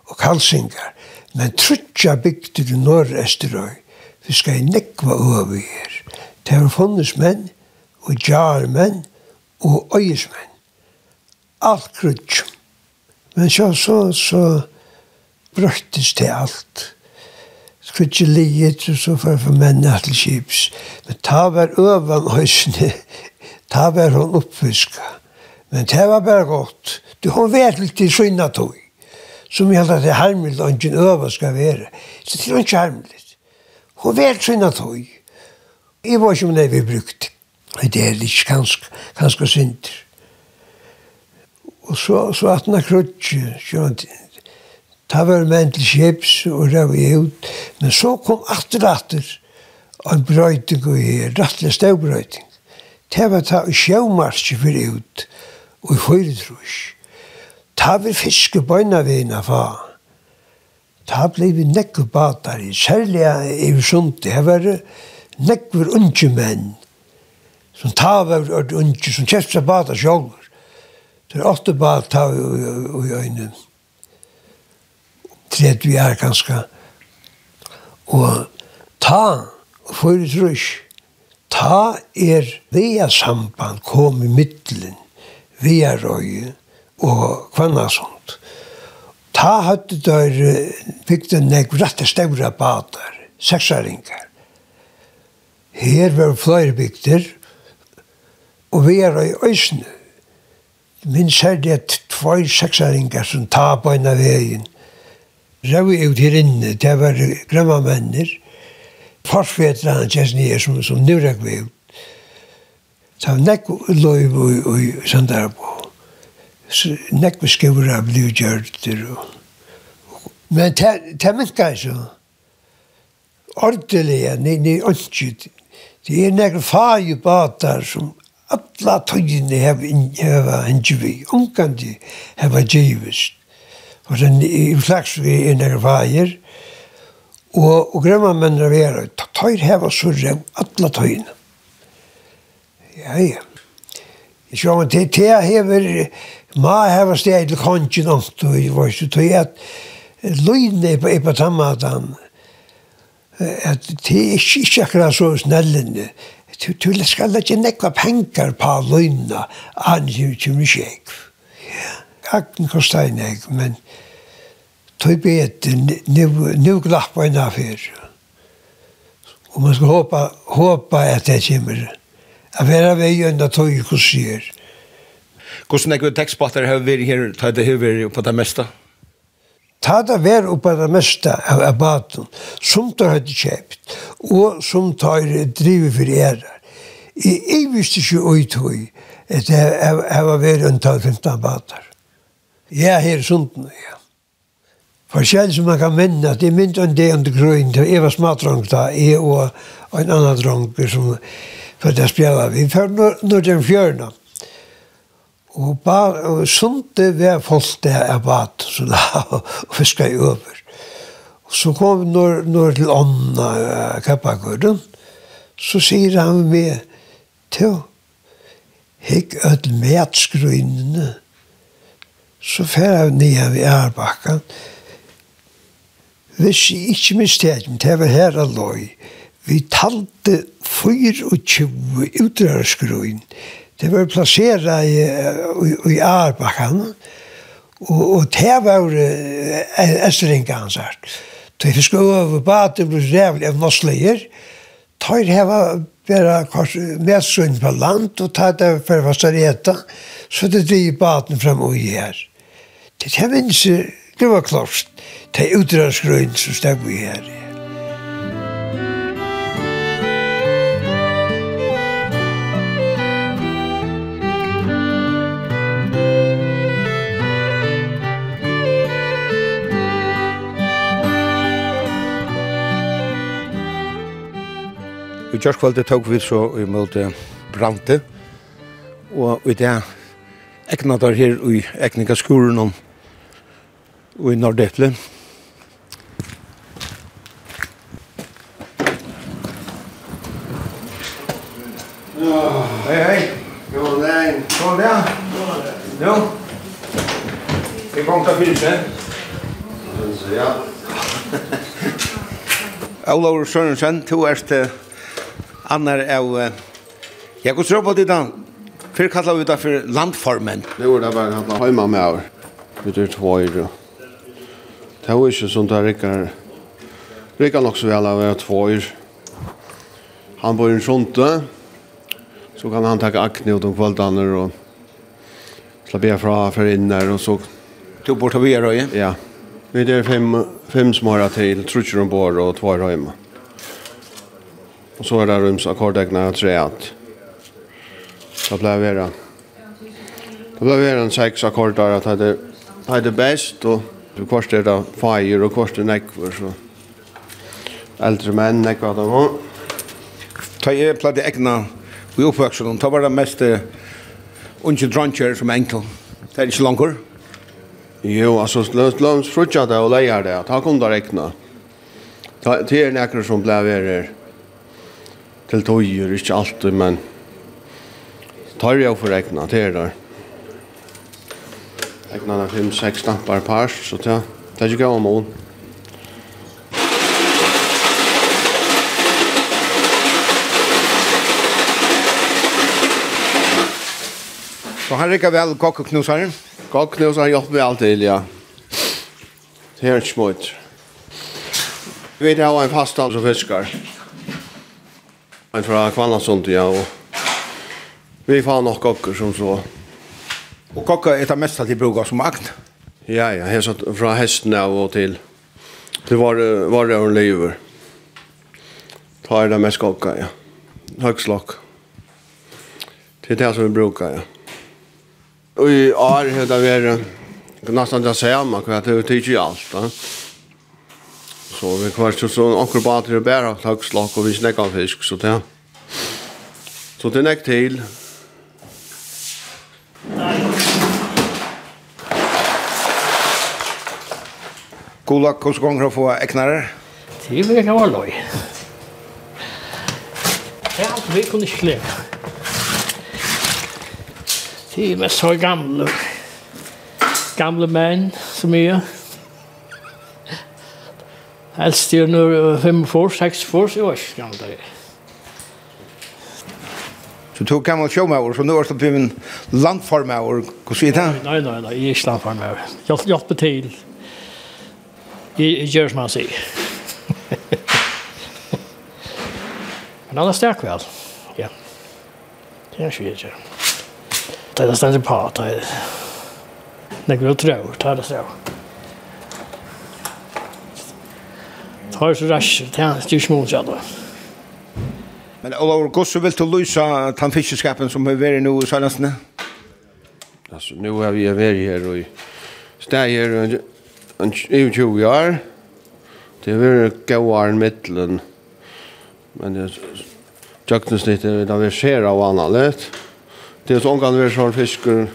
og kalsinger, men trutja bygde i Norr-Esterøy, vi skal nekva over her. Det er funnes menn, og jarmenn, og øyesmenn. Alt krutja. Men så, så, så brøttes det alt. Skrutja liet, og så for for menn alle kips. Men ta var øvan høysene, ta var hon oppfiska. Men det var bare godt. Du har vært litt i skynda tog. Som jeg hadde at det harmelig og ikke øver skal være. Så det er ikke harmelig. Hun vært skynda tog. Jeg var ikke om det vi brukte. Det er litt ganske, ganske synder. Og så, så at han har krutsk, ta var menn til kjeps og rev i ut. Men så kom atter atter en brøyting og her, rettelig stavbrøyting. Det var ta sjømarskje for ut og i høyredrus. Ta vi fiske bøyna vi vina fa. Ta blei vi nekku batari, særlig i Sundi, her var nekkur unge menn, som ta var unge, som kjeftra bata sjolver. Det er åtte bata i øyne. Tredje vi er ganske. Og ta, høyredrus, ta er via samband kom i middelen Viarøy og Kvannasund. Ta hadde der bygde nek rette stevra badar, seksaringar. Her var flere bygder, og Viarøy Øysne. Min særlig at tvoi seksaringar som ta på en av vegin, Rau ut her inne, det var grømmamenner, forsvetra han kjæs nye som, som nurek vi Så nekk loiv i Sandarbo. Nekk skriver av bliv gjørter. Men det minka ikke. Ordelig, nei, nei, ordelig. Det er nekk fag batar som alla tøyene heva hengi vi. Ungandi heva givist. Og sen i flaks vi er nekk fager. Og, og grømmer menn er vera. Tøyr heva surre alla tøyene. Ja, ja. Jeg Sjå, men det er hever, ma hever steg til kongen omt, og jeg var så tog at løyne er på tammatan, at det er ikke, ikke akkurat så snellende. Du skal ikke nekva penger på løyne, han kommer ikke Ja, Akten kostar en jeg, men tog bete, nu glappa en affyr. Og man skal håpa, håpa at det kommer. Ja Jeg var av vei det tog i kursier. Hvordan er det tekstbatter har vært her, ta det har vært på det meste? Ta det vært på det meste av abaten, som tar hadde kjøpt, og som tar drivet for ære. Jeg jeg visste ikke uttøy at jeg var vært en tal 15 abater. Jeg er her i Sunden, ja. selv som man kan minne, det er mynt en del under grøn, det var smadrong da, jeg og en annen drang som for det spjalla. Vi før når den fjørna. Og, bar, og sunte var folk det er bad, så la og fiska i over. Og så kom vi når, når til ånda uh, kappagården, så sier han med, til hikk ødel med så fer jeg nye ved ærbakkan, Hvis jeg ikke mistet, men det var her alloy, Vi talte fyr og tjue utrørskruin. Det var plasseret i, i, i Arbakken, og, og det var æstringa hans her. Da vi skulle over badet, ble rævlig av norsleier. Tøyr var bare medsøgn på land, og tøyr det for å som reta, så det driver baden frem og i her. Det er minst, det var klart, det er utrørsgrøyn som steg i her. Ja. kjørskvalget tok vi så i møte Brante, og i det egna der her i egninga skolen og i Nordetle. Hei, hei. Jo, nei. Kom det, ja. Jo. Vi kom til fyrse. Ja. Olaur Sørensen, to erste annar av Jeg går på det da. Før kallar vi det for landformen. Det var det bare han heima med over. Vi er tvøyre. Det var ikke sånn det rikker. Rikker nok så vel av er tvøyre. Han bor i en skjønte. Så kan han takke akne ut om kvöldene og slappe fra for inn der og så. Du bor til vi er Ja. Vi er fem, fem små til, trutjer om bor og tvøyre hjemme. Og så er det rums akkordegna og treat. Det ble vera. Det ble vera en seks akkordar at det er det best, og du kvart er det feir, og kvart er nekvar, så eldre menn nekvar at de har. Ta jeg pleide egna i oppvøkselen, ta var det mest unge dronkjer som enkel. Det er ikke langer. Jo, altså, lønns frutja det og leier det, ta kom det ta, Det er nekker som ble her til tøyer, ikke alltid, men tar jeg for egna til der. Egna er 5-6 stampar par, så det er ikke gav om mån. Så han rikker vel kokkeknusaren? Kokkeknusaren hjelper vi alltid, ja. Det er ikke smått. Vi vet jeg har en fastan som fiskar en fra Kvallandsund, ja, og vi får nok kokker som så. Og kokker er det mest til bruk som akt? Ja, ja, jeg satt fra hesten av og til, til var, var det hun lever. Ta er det mest kokker, ja. Høgslokk. Til det som vi brukar, ja. Og i år har det vært nesten det samme, for det er ikke alt, da. Ja så vi kvar så så onkel bater bära högslag och vi snackar fisk så där. Så det näck till. Kolla hur ska hon få äknare? Det vill jag ha loj. Ja, vi kunne ikke slä. Det är mest så gamle, gamla män som är Helst er nu fem for, seks for, så var ikke gammel det. Så du gammel sjåmauer, så nå er det blitt landformauer, hva sier det? Nei, nei, nei, jeg er ikke landformauer. Hjelp til. Jeg gjør som han sier. Men han er sterk vel. Ja. Det er ikke jeg Det er stendig på, det er... Det er ikke vel trøver, det er det har så rasch, det er ikke små seg. Men Olav, hvordan vil du løse den fiskeskapen som er vært nå i Sørlandsene? Alltså, nu har vi og här och og en 20 år. Det är väl gåar mittlen. Men det tjöknesnitt är det vi ser av annat. Det är så omgående vi har fiskar.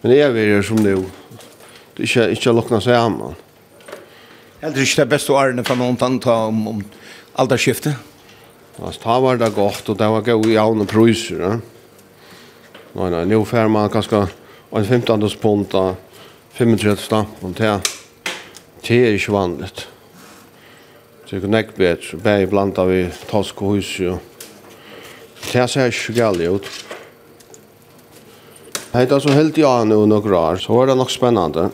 Men det är vi som nu. Det är inte lukkna sig hemma. Mm. Eller ikke det beste årene fra noen tann ta om, om alderskiftet? Altså, ta var det godt, og det var gøy i avne priser, ja. Nei, nei, nå fer man kanskje en 15. pund av 35 stamp, og Det er ikke vanlig. Det er nekk bedre, bare blant av i tosk og hus, jo. Det ser ikke galt ut. Hei, det er så helt ja nå noen år, så var det nok spennende.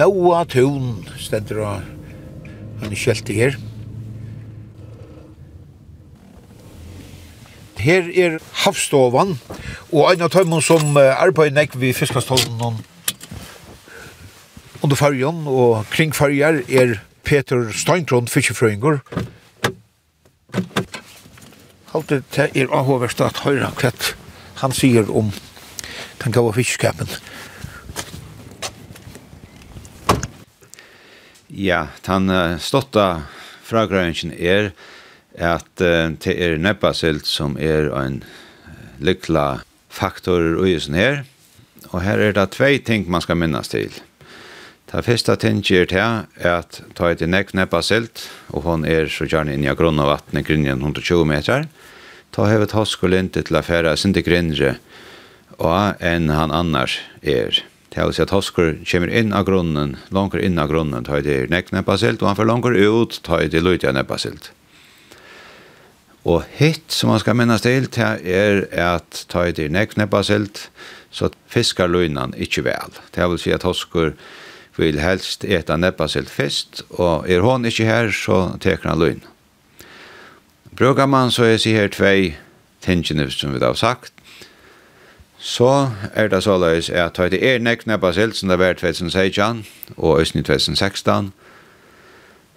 Noa Tun stendur og hann skjelti her. Her er havstovan og ein av tømmen som arbeider nek vi fiskastollen under fargen og kring farger er Peter Steintrond fiskefrøyngur. Halte det er avhåverst at høyra kvett han sier om den gava fiskskapen. Ja, den stotta fragrøyngen er at uh, det er nebbasilt som er en lykla faktor i usen her. Og her er det tvei ting man skal minnas til. Det første ting er til at ta et nekk nebbasilt, og hon er så gjerne inn i grunn av vattnet grinnen 120 meter. Ta hevet hoskolintet til affæra sindi grindre, og enn han annars er. Det vil si at Hosker kommer inn av grunnen, langer inn av grunnen, tar det nekk nebbasilt, og han får langer ut, tar det løyte nebbasilt. Og hitt som man skal minnes til, det er at tar det nekk nebbasilt, så fiskar løgnan ikkje vel. Det vil si at Hosker vil helst eta neppasilt fyrst, og er hon ikkje her, så teker han løgn. Brukar man så er sier her tvei tingene som vi har sagt, Så er det såleis at det er nekne basilt som det var 2016 og østen i 2016,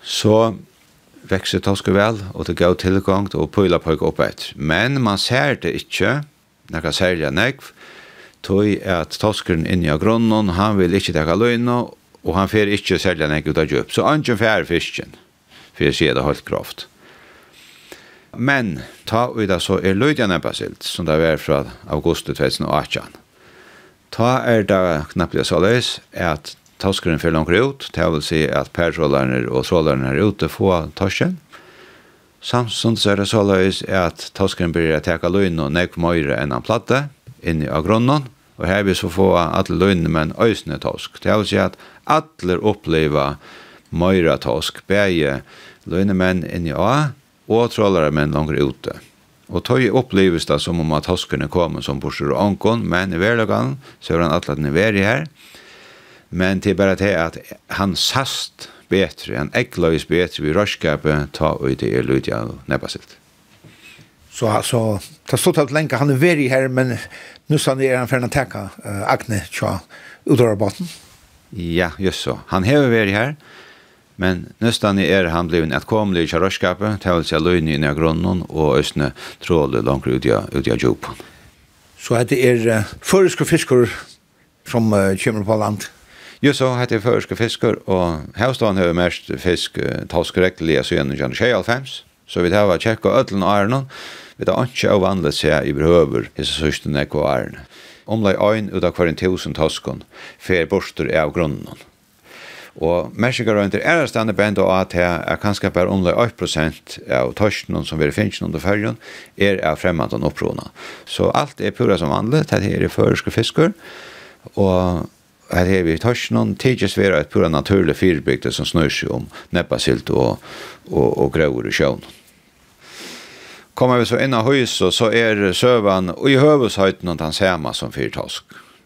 så vekser toske vel og det går tilgang og pøyla på opp et. Men man ser det ikke, nekka særlig nekv, tog at toskeren inni av grunnen, han vil ikke takke løgna, og han fer ikke særlig nekv ut av djup. Så han ikke fer fisken, for jeg sier det helt kraft. Men ta uida så er Løydjan Ebbasilt, som det er fra august 2018. Ta er det knapplega så løys at toskeren fyrir langt ut, det vil si at persålarne og sålarne er ute få torsken. Samstundes er det så løys at toskeren blir at teka løgn og nek møyre enn han platte inni av grunnen, og her vil så få alle løgnene med en øysne tosk. Det vil si at alle opplever møyre tosk, bæge løgnemenn inni av og trålare menn langer ute. Og tøy oppleves det som om at hoskene kommer som borser og ankon, men i hverdagen så er han atlet niveri her. Men til bare til at han sast betre, han eggløys betre vi rørskapet ta ut i Lydia og nebasilt. Så altså, det stod alt lenge, han er veri her, men nu sann er han ferdig teka uh, Agne tja utover båten. Ja, just så. Han har veri her, Men nøstan er han blivin et komlig i kjærøyskapet, tævelse seg løgni inn i grunnen og østene tråle langt ut i ut i djupen. Så hette er uh, føreske fiskor som uh, kommer på land? Jo, så hette er føreske fiskor, og hevstånd har mest fisk uh, tavskrekkelige så gjennom kjærne tjejalfems, så vi tar var tjekka ødlen og ærenon, vi tar ikke av vanlig seg i behøver hisse søstene og ærenon. Omlai ein ut av kvarin tusen toskon, fer borster av grunnen. Og Mexico Røynter er stande band og at her er kanskje bare omlai 8% av torsjonen som vi finner under fyrjon er av fremmantan opprona. Så alt er pura som vanlig, det er føreske fiskar, og her er vi torsjonen, tidsis vera et pura naturlig fyrbygde som snur seg om nebbasilt og, og, og grøver i sjøen. Kommer vi så inn av hus, så er søvann og i høvushøyten og den sema som fyrtosk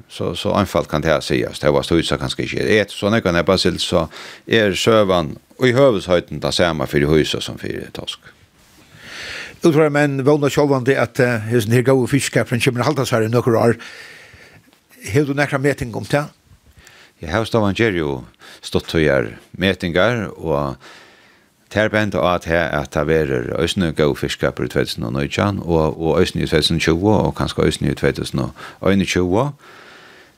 så så anfallt kan det här sägas det var stöjsa kanske inte ett såna kan jag bara så är sövan och i hövdshöjden där samma för det huset som för task. Utrör men vågna sjålvan det att hisen här goda fiskkapen kommer halda så här i några år. Hur du nekra meting om det? Jeg har stått av jo stått och gjør metingar og Ter bent og at her at ta verer øsne go fiskapur i 2019 og og øsne i 2020 og kanskje øsne i 2021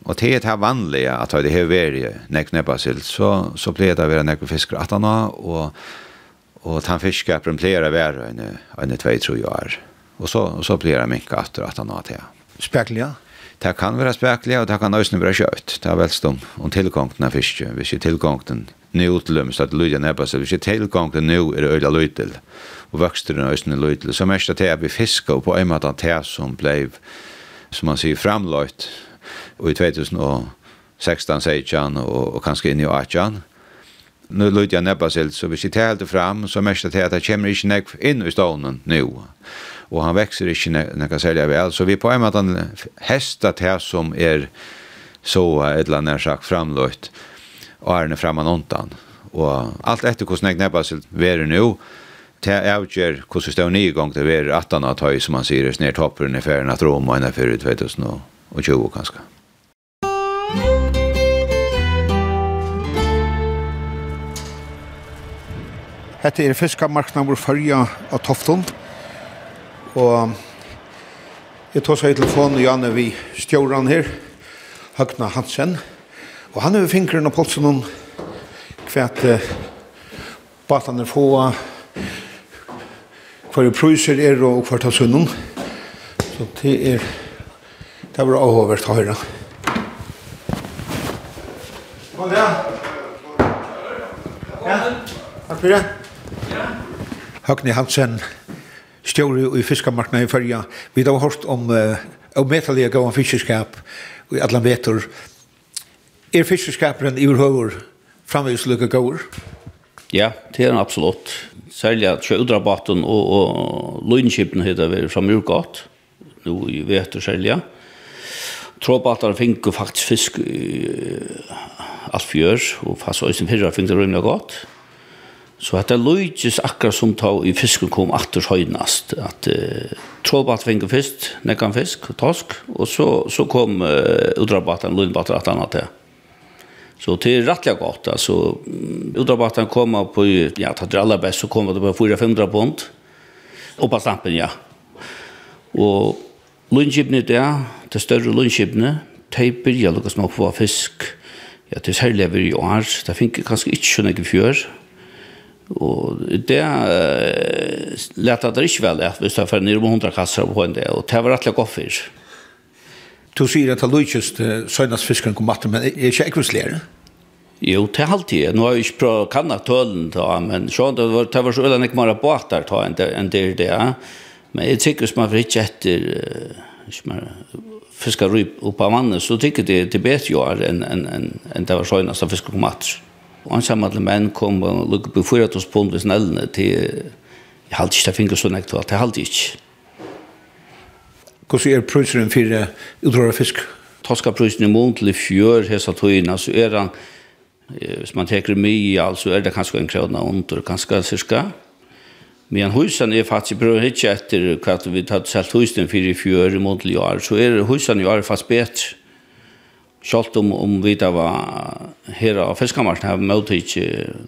Og det er det vanlige at det har vært nekk nebbasilt, så, så blir det å være nek fisker at han har, og, og ta fiskskaperen blir å være en, en tvei, tror år. Og så, og så blir det minka at han har til. Spekler, ja? Det kan være spekler, og det kan også være kjøtt. Det er velst om, om tilgångten av fiske, hvis ikke tilgångten nå utlømmes at lydet nebbasild, hvis ikke tilgångten nå er øyla lydel, og vøkster den øyne lydel, så mest at det er vi fisker på en måte at det som blei, som man sier, framløyt, i 2016, 16 og, og kanskje inn i 18. Nu lutar jag näbba sig så vi sitter helt fram så mest att det kommer ikke nek in i stånden nu. Och han växer inte nek kan sälja väl så vi på en måte hästat här som är så ett land när sagt framlöjt och är framan ontan. Och allt efter hur snägg näbba sig vär nu Det är ju hur så står ni igång det är att han har tagit som man säger snart i ungefär att Roma ända för 2020 kanske. Hette er fiskamarknaden vår fyrja av Tofton. Og jeg tar seg i telefonen og Janne vi stjåren her, Høgna Hansen. Og han er ved fingeren og polsen om kvært eh, batene få, hver pruser er og hver av sunnen. Så det er, det var avhåvert å høre. Kom igjen. Ja, takk for det. Høgni Hansen, stjóri i fiskamarkna i fyrja. Vi har hørt om uh, ometalige gavan fiskeskap i allan vetur. Er fiskeskaperen i urhøver framvis lukka gaur? Ja, det er absolutt. Særlig at sjøudrabaten og, og løgnskipen heter vi framur godt. Nå i vetur særlig. Tråbatar finkur faktisk fisk i alt fjør, og fast øyne fyrra finkur det rymlig godt. Så at det løytis akkurat som ta i fisken kom atter høynast. At uh, trådbatt finge fisk, nekkan fisk, tosk, og så, så kom uh, udrabaten, løgnbaten, at annet til. Så det er rettelig godt. Altså, udrabaten kom på, ja, tatt det aller best, så kom det på 400-500 pund. Oppa stampen, ja. Og løgnskipene det, det større løgnskipene, de byrja lukka nok på fisk. Ja, det er særlig over i år. Det finner kanskje ikke så ikke fjør, Og det uh, lette det ikke vel at hvis det var nere med 100 kasser på en del, og det var rettelig godt for. Du sier at det er ikke søgnas fiskeren kom matten, men er ikke ekvislære? Jo, det er alltid. Nå har jeg ikke prøvd å kanna tølen, da, men sånn, det var, det var så øyne ikke mer båter ta enn det, enn det er det. Men jeg tykker som man får ikke etter uh, mer, fiskar upp av mannen, så tykker det det bedre jo enn en, en, en det var søgnas av fiskeren kom matten. Og han sammen alle menn kom og lukket på 4 pund ved snellene til jeg halte ikke det finger så nekt og alt, jeg halte ikke. Hvordan er prøyseren for utrådet fisk? Toska prøyseren i mån til i fjør, hesa tøyene, så er han, hvis man teker mye, så er det kanskje en krona under, kanskje cirka. Men husen er faktisk bra ikke etter hva vi tatt selv husen for i fjør i mån til i år, så er husen i år faktisk bedre Sjalt om, om vi da var her av Fiskamarsen, har møtt ikke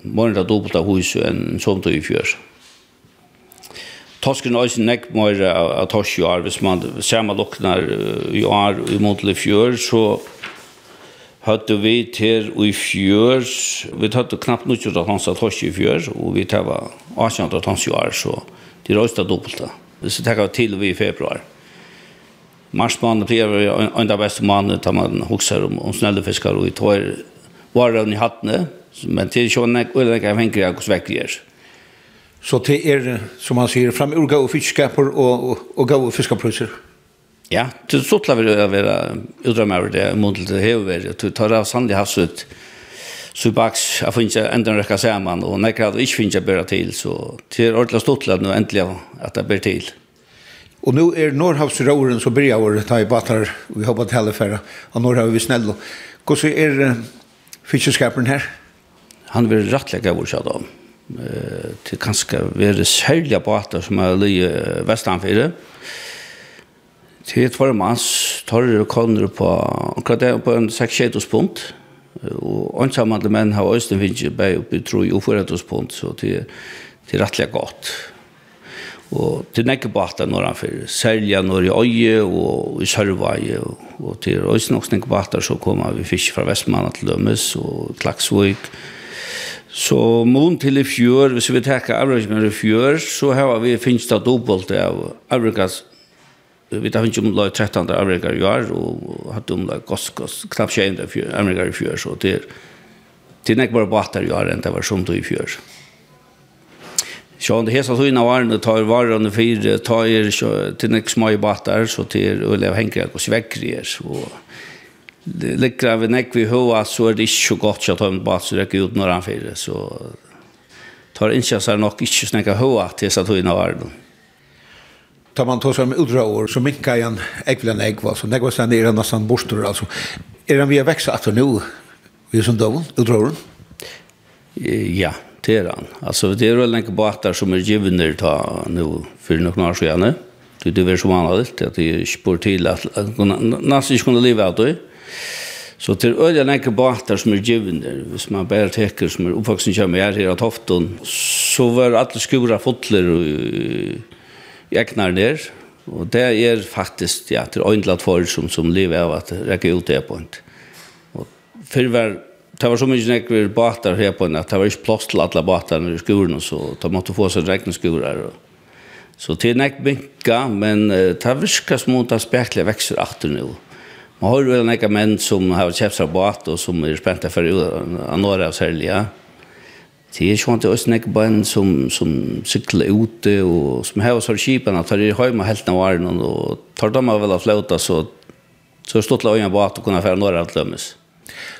morgen da dobbelt av hus enn som du i fjør. Tosken er også nekk mer av torsk i år. Hvis man ser man lukner i år i månedlig fjør, så hadde vi til i fjør. Vi hadde knapt nok til å han av torsk i fjør, og vi tar var 18 av han sa i år, så det er også dobbelt. hvis vi tar til vi i februar. Mm. Marsbanen blir en av de beste mannen tar man hokser om, om snellefiskar og i tår varevn i hattene, men til sjån er det ikke henger jeg hos vekkjer. Så det er, som man sier, fram ur gau fiskaper og, og, og gau fiskapruser? Ja, til stort la vi å være utdramer det, mot det hever, til tar av sannlig havsut, så baks, jeg finner ikke enda rekka saman, og nekker at jeg ikke finner ikke bare til, så til ordentlig stort la nå endelig at jeg bare til. Og nu er Norrhavsråren som blir av å ta i batar vi har bara helfärra och Norrhav vi snäll. Hvordan er uh, fiskeskaperen her? Han vil rettelig vår oss, då. Eh uh, till kanske vara sälja batar som er i uh, Til et ett formans tar och kommer på akkurat det på en 6 punkt og ensamma menn har også finns ju på uppe tror ju för att punkt så till till rättliga gott og til nekkebata norranfyr, selja når i øye og i sørvaje, og, og til Øysnoks nekkebata så koma vi fisk fra Vestmanna til Lømmes og Klaksvøyk. Så mån til i fjør, hvis vi tekker avrøkninger i fjør, så har vi finnst av dobbelt av avrøkninger vi tar ikke omlag 13 amerikar i år, og hadde omlag goskos, knappt 21 amerikar i fjør, så det er, det er ikke bare i år enn det var som du i fjør. Så det hesa tuna var nu tar varan för tar till nästa små battar så till Ulle Henke och sväckrier så det ligger vi näck vi hoa så är det inte så gott att ta en bat så det ut några för så tar inte så nog inte snäcka hoa till så tuna varne. Tar man tar som udraår så mycket igen ägglan ägg var så nägg var sen ner nästan borstor alltså är den vi växer att nu vi som då udraår. Ja, Det er han. Altså, det er jo lenge båter som er givner ta nå for noen år siden. Det er jo som annet, at de ikke bor til at nesten ikke kunne leve av det. Så til øye lenge båter som er givner, hvis man bare teker som er oppvaksen kommer her her av Tofton, så var alle skura fotler og egnar ned. Og det er faktisk, ja, til øyne folk som, som lever av at rekke ut det på en. Og før var det var så mye nekker båter her på en at det var ikke plass til alle båtar i skolen, så de måtte få seg regne skoler. Så det er nek binka, men uh, det virker som om det spekler vekster atter nå. Man har jo nekka menn som har kjøpt seg båt og som er spente for anåret av særlig, ja. Det er sånn at det er også nekka menn som, som sykler ute og som har sår kjipen, at de har hjemme helt av varen, og tar dem av vel av flauta så, så er det stått la øyne båt og kunne fære anåret av lømmes.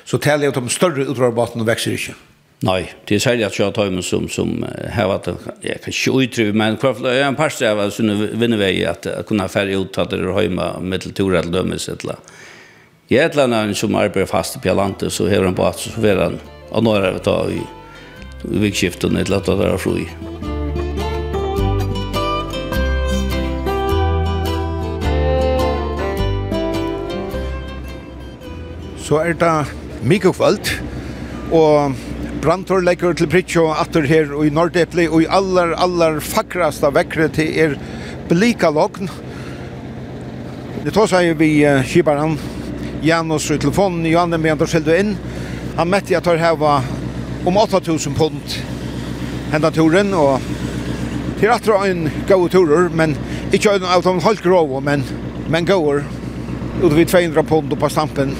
Så talar jeg om større utrörbotten og vekser ikke? Nei, det er særlig at jeg tar med som som har vært, jeg kan ikke utrymme men kvar er en par stäva så nu vinner at jeg kunne färja ut att det hjemme med til till eller dömes eller. Jag ett land som arbeider fast i landet så har han på at så får han, og nå er det da i vikskiften eller att det är fri. så er det mye kvalt, og Brantor legger til Pritjo atter her i Nordepli, og i aller, aller fakraste vekkere til er blika lokn. Det tar seg vi uh, kibaren, Janus i telefonen, Johanne med Anders Heldu inn. Han mette jeg tar heva om 8000 pund henda turen, og til atra en gode turer, men ikke en av de halvgrove, men, men gode, ut vid 200 pund på stampen.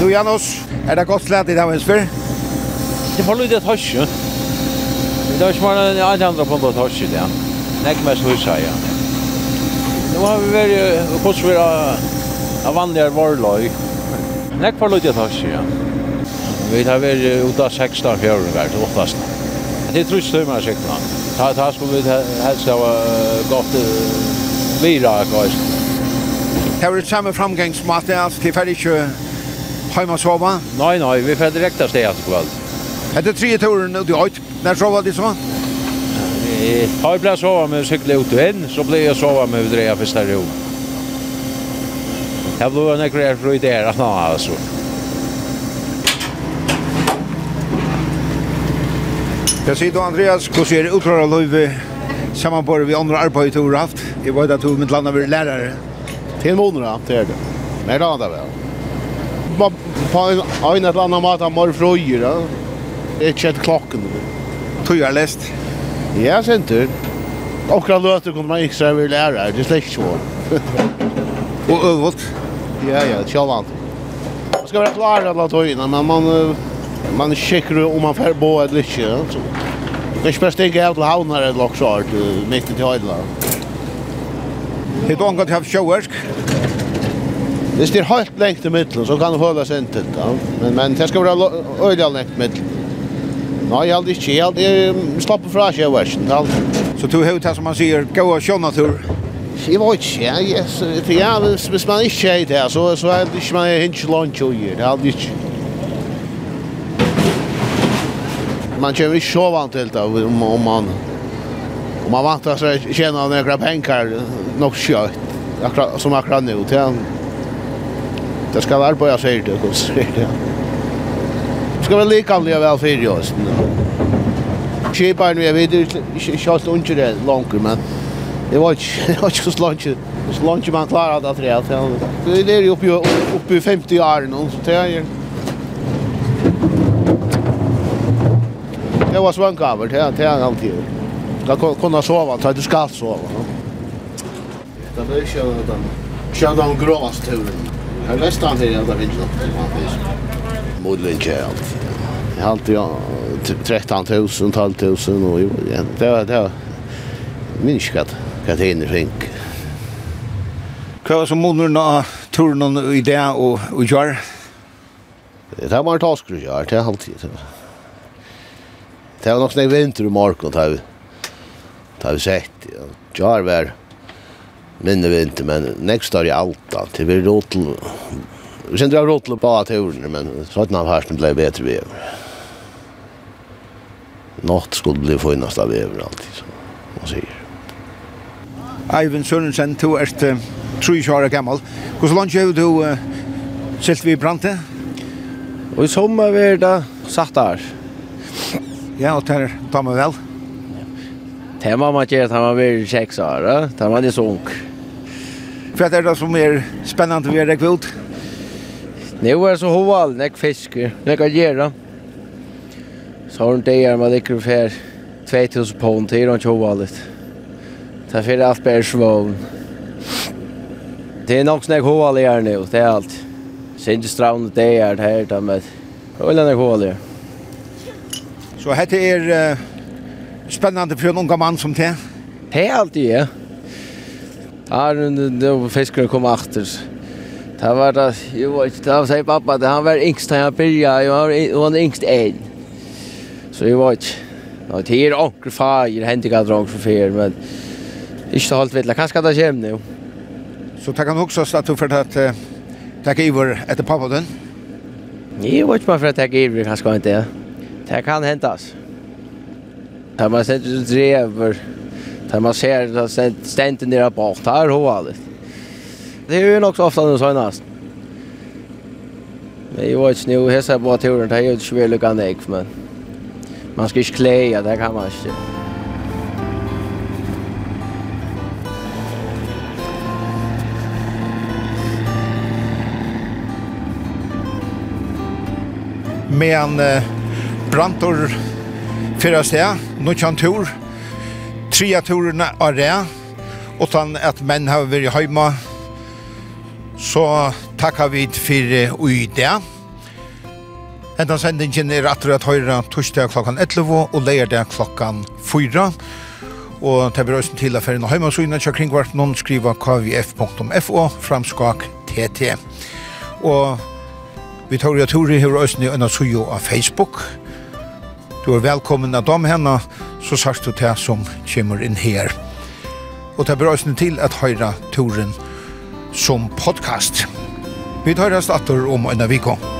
Du, Janos, er det godt slett i dag, Hensper? Det får lydet høysje. Det var ikke bare en annen andre på en godt høysje, ja. Nek mest høysje, ja. Nå har vi vært hos vi av vanligere varløy. Nek får lydet høysje, ja. Vi har vært ut av 16 av fjøren hvert, åttast. Det er trus tøymer sikkert. Ta, ta skulle vi helst ha gått vira, kanskje. Det var et samme framgangsmåte, altså, det var ikke hemma och sova? Nej, nej, vi får direkt av stedet kväll. kväll. det tre turen ut i höjt. När sova det så? Har Jag blev sova med cykla ut och in, så blev jag sova med dreja första ro. Jag blev en ekrar för det här, alltså. Jag sitter Andreas, hur ser det utrar av Löjve sammanbörd vi andra arbetet du har haft? Jag vet att du mitt land har vid lärare. Till månader, det är det. Men det har det väl på en, en eller annan mat av var frøyer, da. Det er ikke et klokken. Tog jag lest. Ja, sent du. Akkurat løter kunne man ikke være lära. Det er är ikke svår. Og øvult. Ja, ja, tjallvant. Man skal være klar alle tøyene, men man, man checkar om man får bo eller ikke. Ja. Så. Det är spärst inte helt havnar eller också mitt i till höjdland. Hur långt har du haft showwork? Hvis det er helt lengt i middelen, så kan det holde seg inntil. Ja. Men, men det skal være øyelig lengt i middelen. Nei, jeg hadde ikke. Jeg hadde slappet fra seg versen. Så du har det som man sier, gå og kjønne tur? Jeg vet ikke, ja. Yes. For ja, hvis, hvis man ikke er det, så, så er det ikke man er ikke lunch å gjøre. Det hadde ikke. Man kommer ikke så vant til det om, om man... Om man vant til å tjene noen penger nok kjøtt. Akkurat, som akkurat nå. Det Det skal være på jeg sier det, hva sier det. Det skal være likanlige vel for i oss. Kjiparen, jeg vet ikke, ikke alt under det langer, men det var ikke, ikke så langt, så langt man klarer det tre. Det er jo oppi, oppi 50 år nå, så det er Det var svønkaver, det er det er alltid. Da kunne sova, ta du skal sova. Det er ikke den, ikke den gråsturen. Her vet inte hur jag vill något. Modlin kjält. Jeg har alltid 13 000, 12 000 og jo, ja, det var, det var minskat vad det inne fink. Hva var som modlin av turen i det og, og gjør? Det var en task du gjør, det er alltid. Det var nok snakk vinter i morgen, det har vi sett. ja, Gjør var... Ja minne vi inte, men nästa år i Alta. Det vi rotel... Vi kände jag rotel på att turen, men så att den här blev bättre vi över. Något skulle bli funnast av över alltid, som man säger. Eivind Sørensen, du erst uh, tre kjører gammel. Hvordan langt har du uh, silt vi brante? Og i sommer er det satt der. Ja, og der tar vi vel. Det var man gjør at han var veldig seks år, da. Det var det så ung. Hva er det som er spennende ved deg ut? Nå er det så hoval, nek fisker, nek å gjøre. Så har hun det gjør man ikke for 2000 pund til hun hovalet. Det er for alt bare svån. Det er nok snek hoval i her nå, det er alt. Sindre Straun, det er det her, det er med. Det er nek hoval i her. Så hette er... Uh Spännande för en unga man som det. Det är alltid ja. Ja, då fiskar kom åter. Det var det, jag vet inte, det var pappa, det han var yngst när jag började, jag var, var yngst en. Så jag vet inte, no, det är onker fager, händer inte att dra för fel, men inte hållt vittla, kanske det kommer nu. Så det kan också att du för att uh, tacka över efter pappa den? Jag vet inte bara för att tacka över, kanske inte, det kan händas. Där man sett ut drever. Där man ser att ständen nere bak. Där har allt. Det är ju också ofta nu sånast. Men jag vet inte, jag ser på turen, det är ju inte väl lukande men man ska inte kläja, det kan man inte. Med en eh, brantor fyra sted, nå tur, tre turene av det, utan at menn har vært hjemme, så takkar vi for ui det. Enda sendingen er atter at høyre torsdag klokkan 11 og leirdag klokkan 4. Og det blir også til affæren og heimasynet kjør kringvart noen skriva kvf.fo framskak tt. Og vi tar jo tur i høyre østen i sujo av Facebook. Facebook Du er velkommen av dem henne, så sagt du til som kommer inn her. Og det er bra til at høyre turen som podcast. Vi tar oss atter om en av vikong.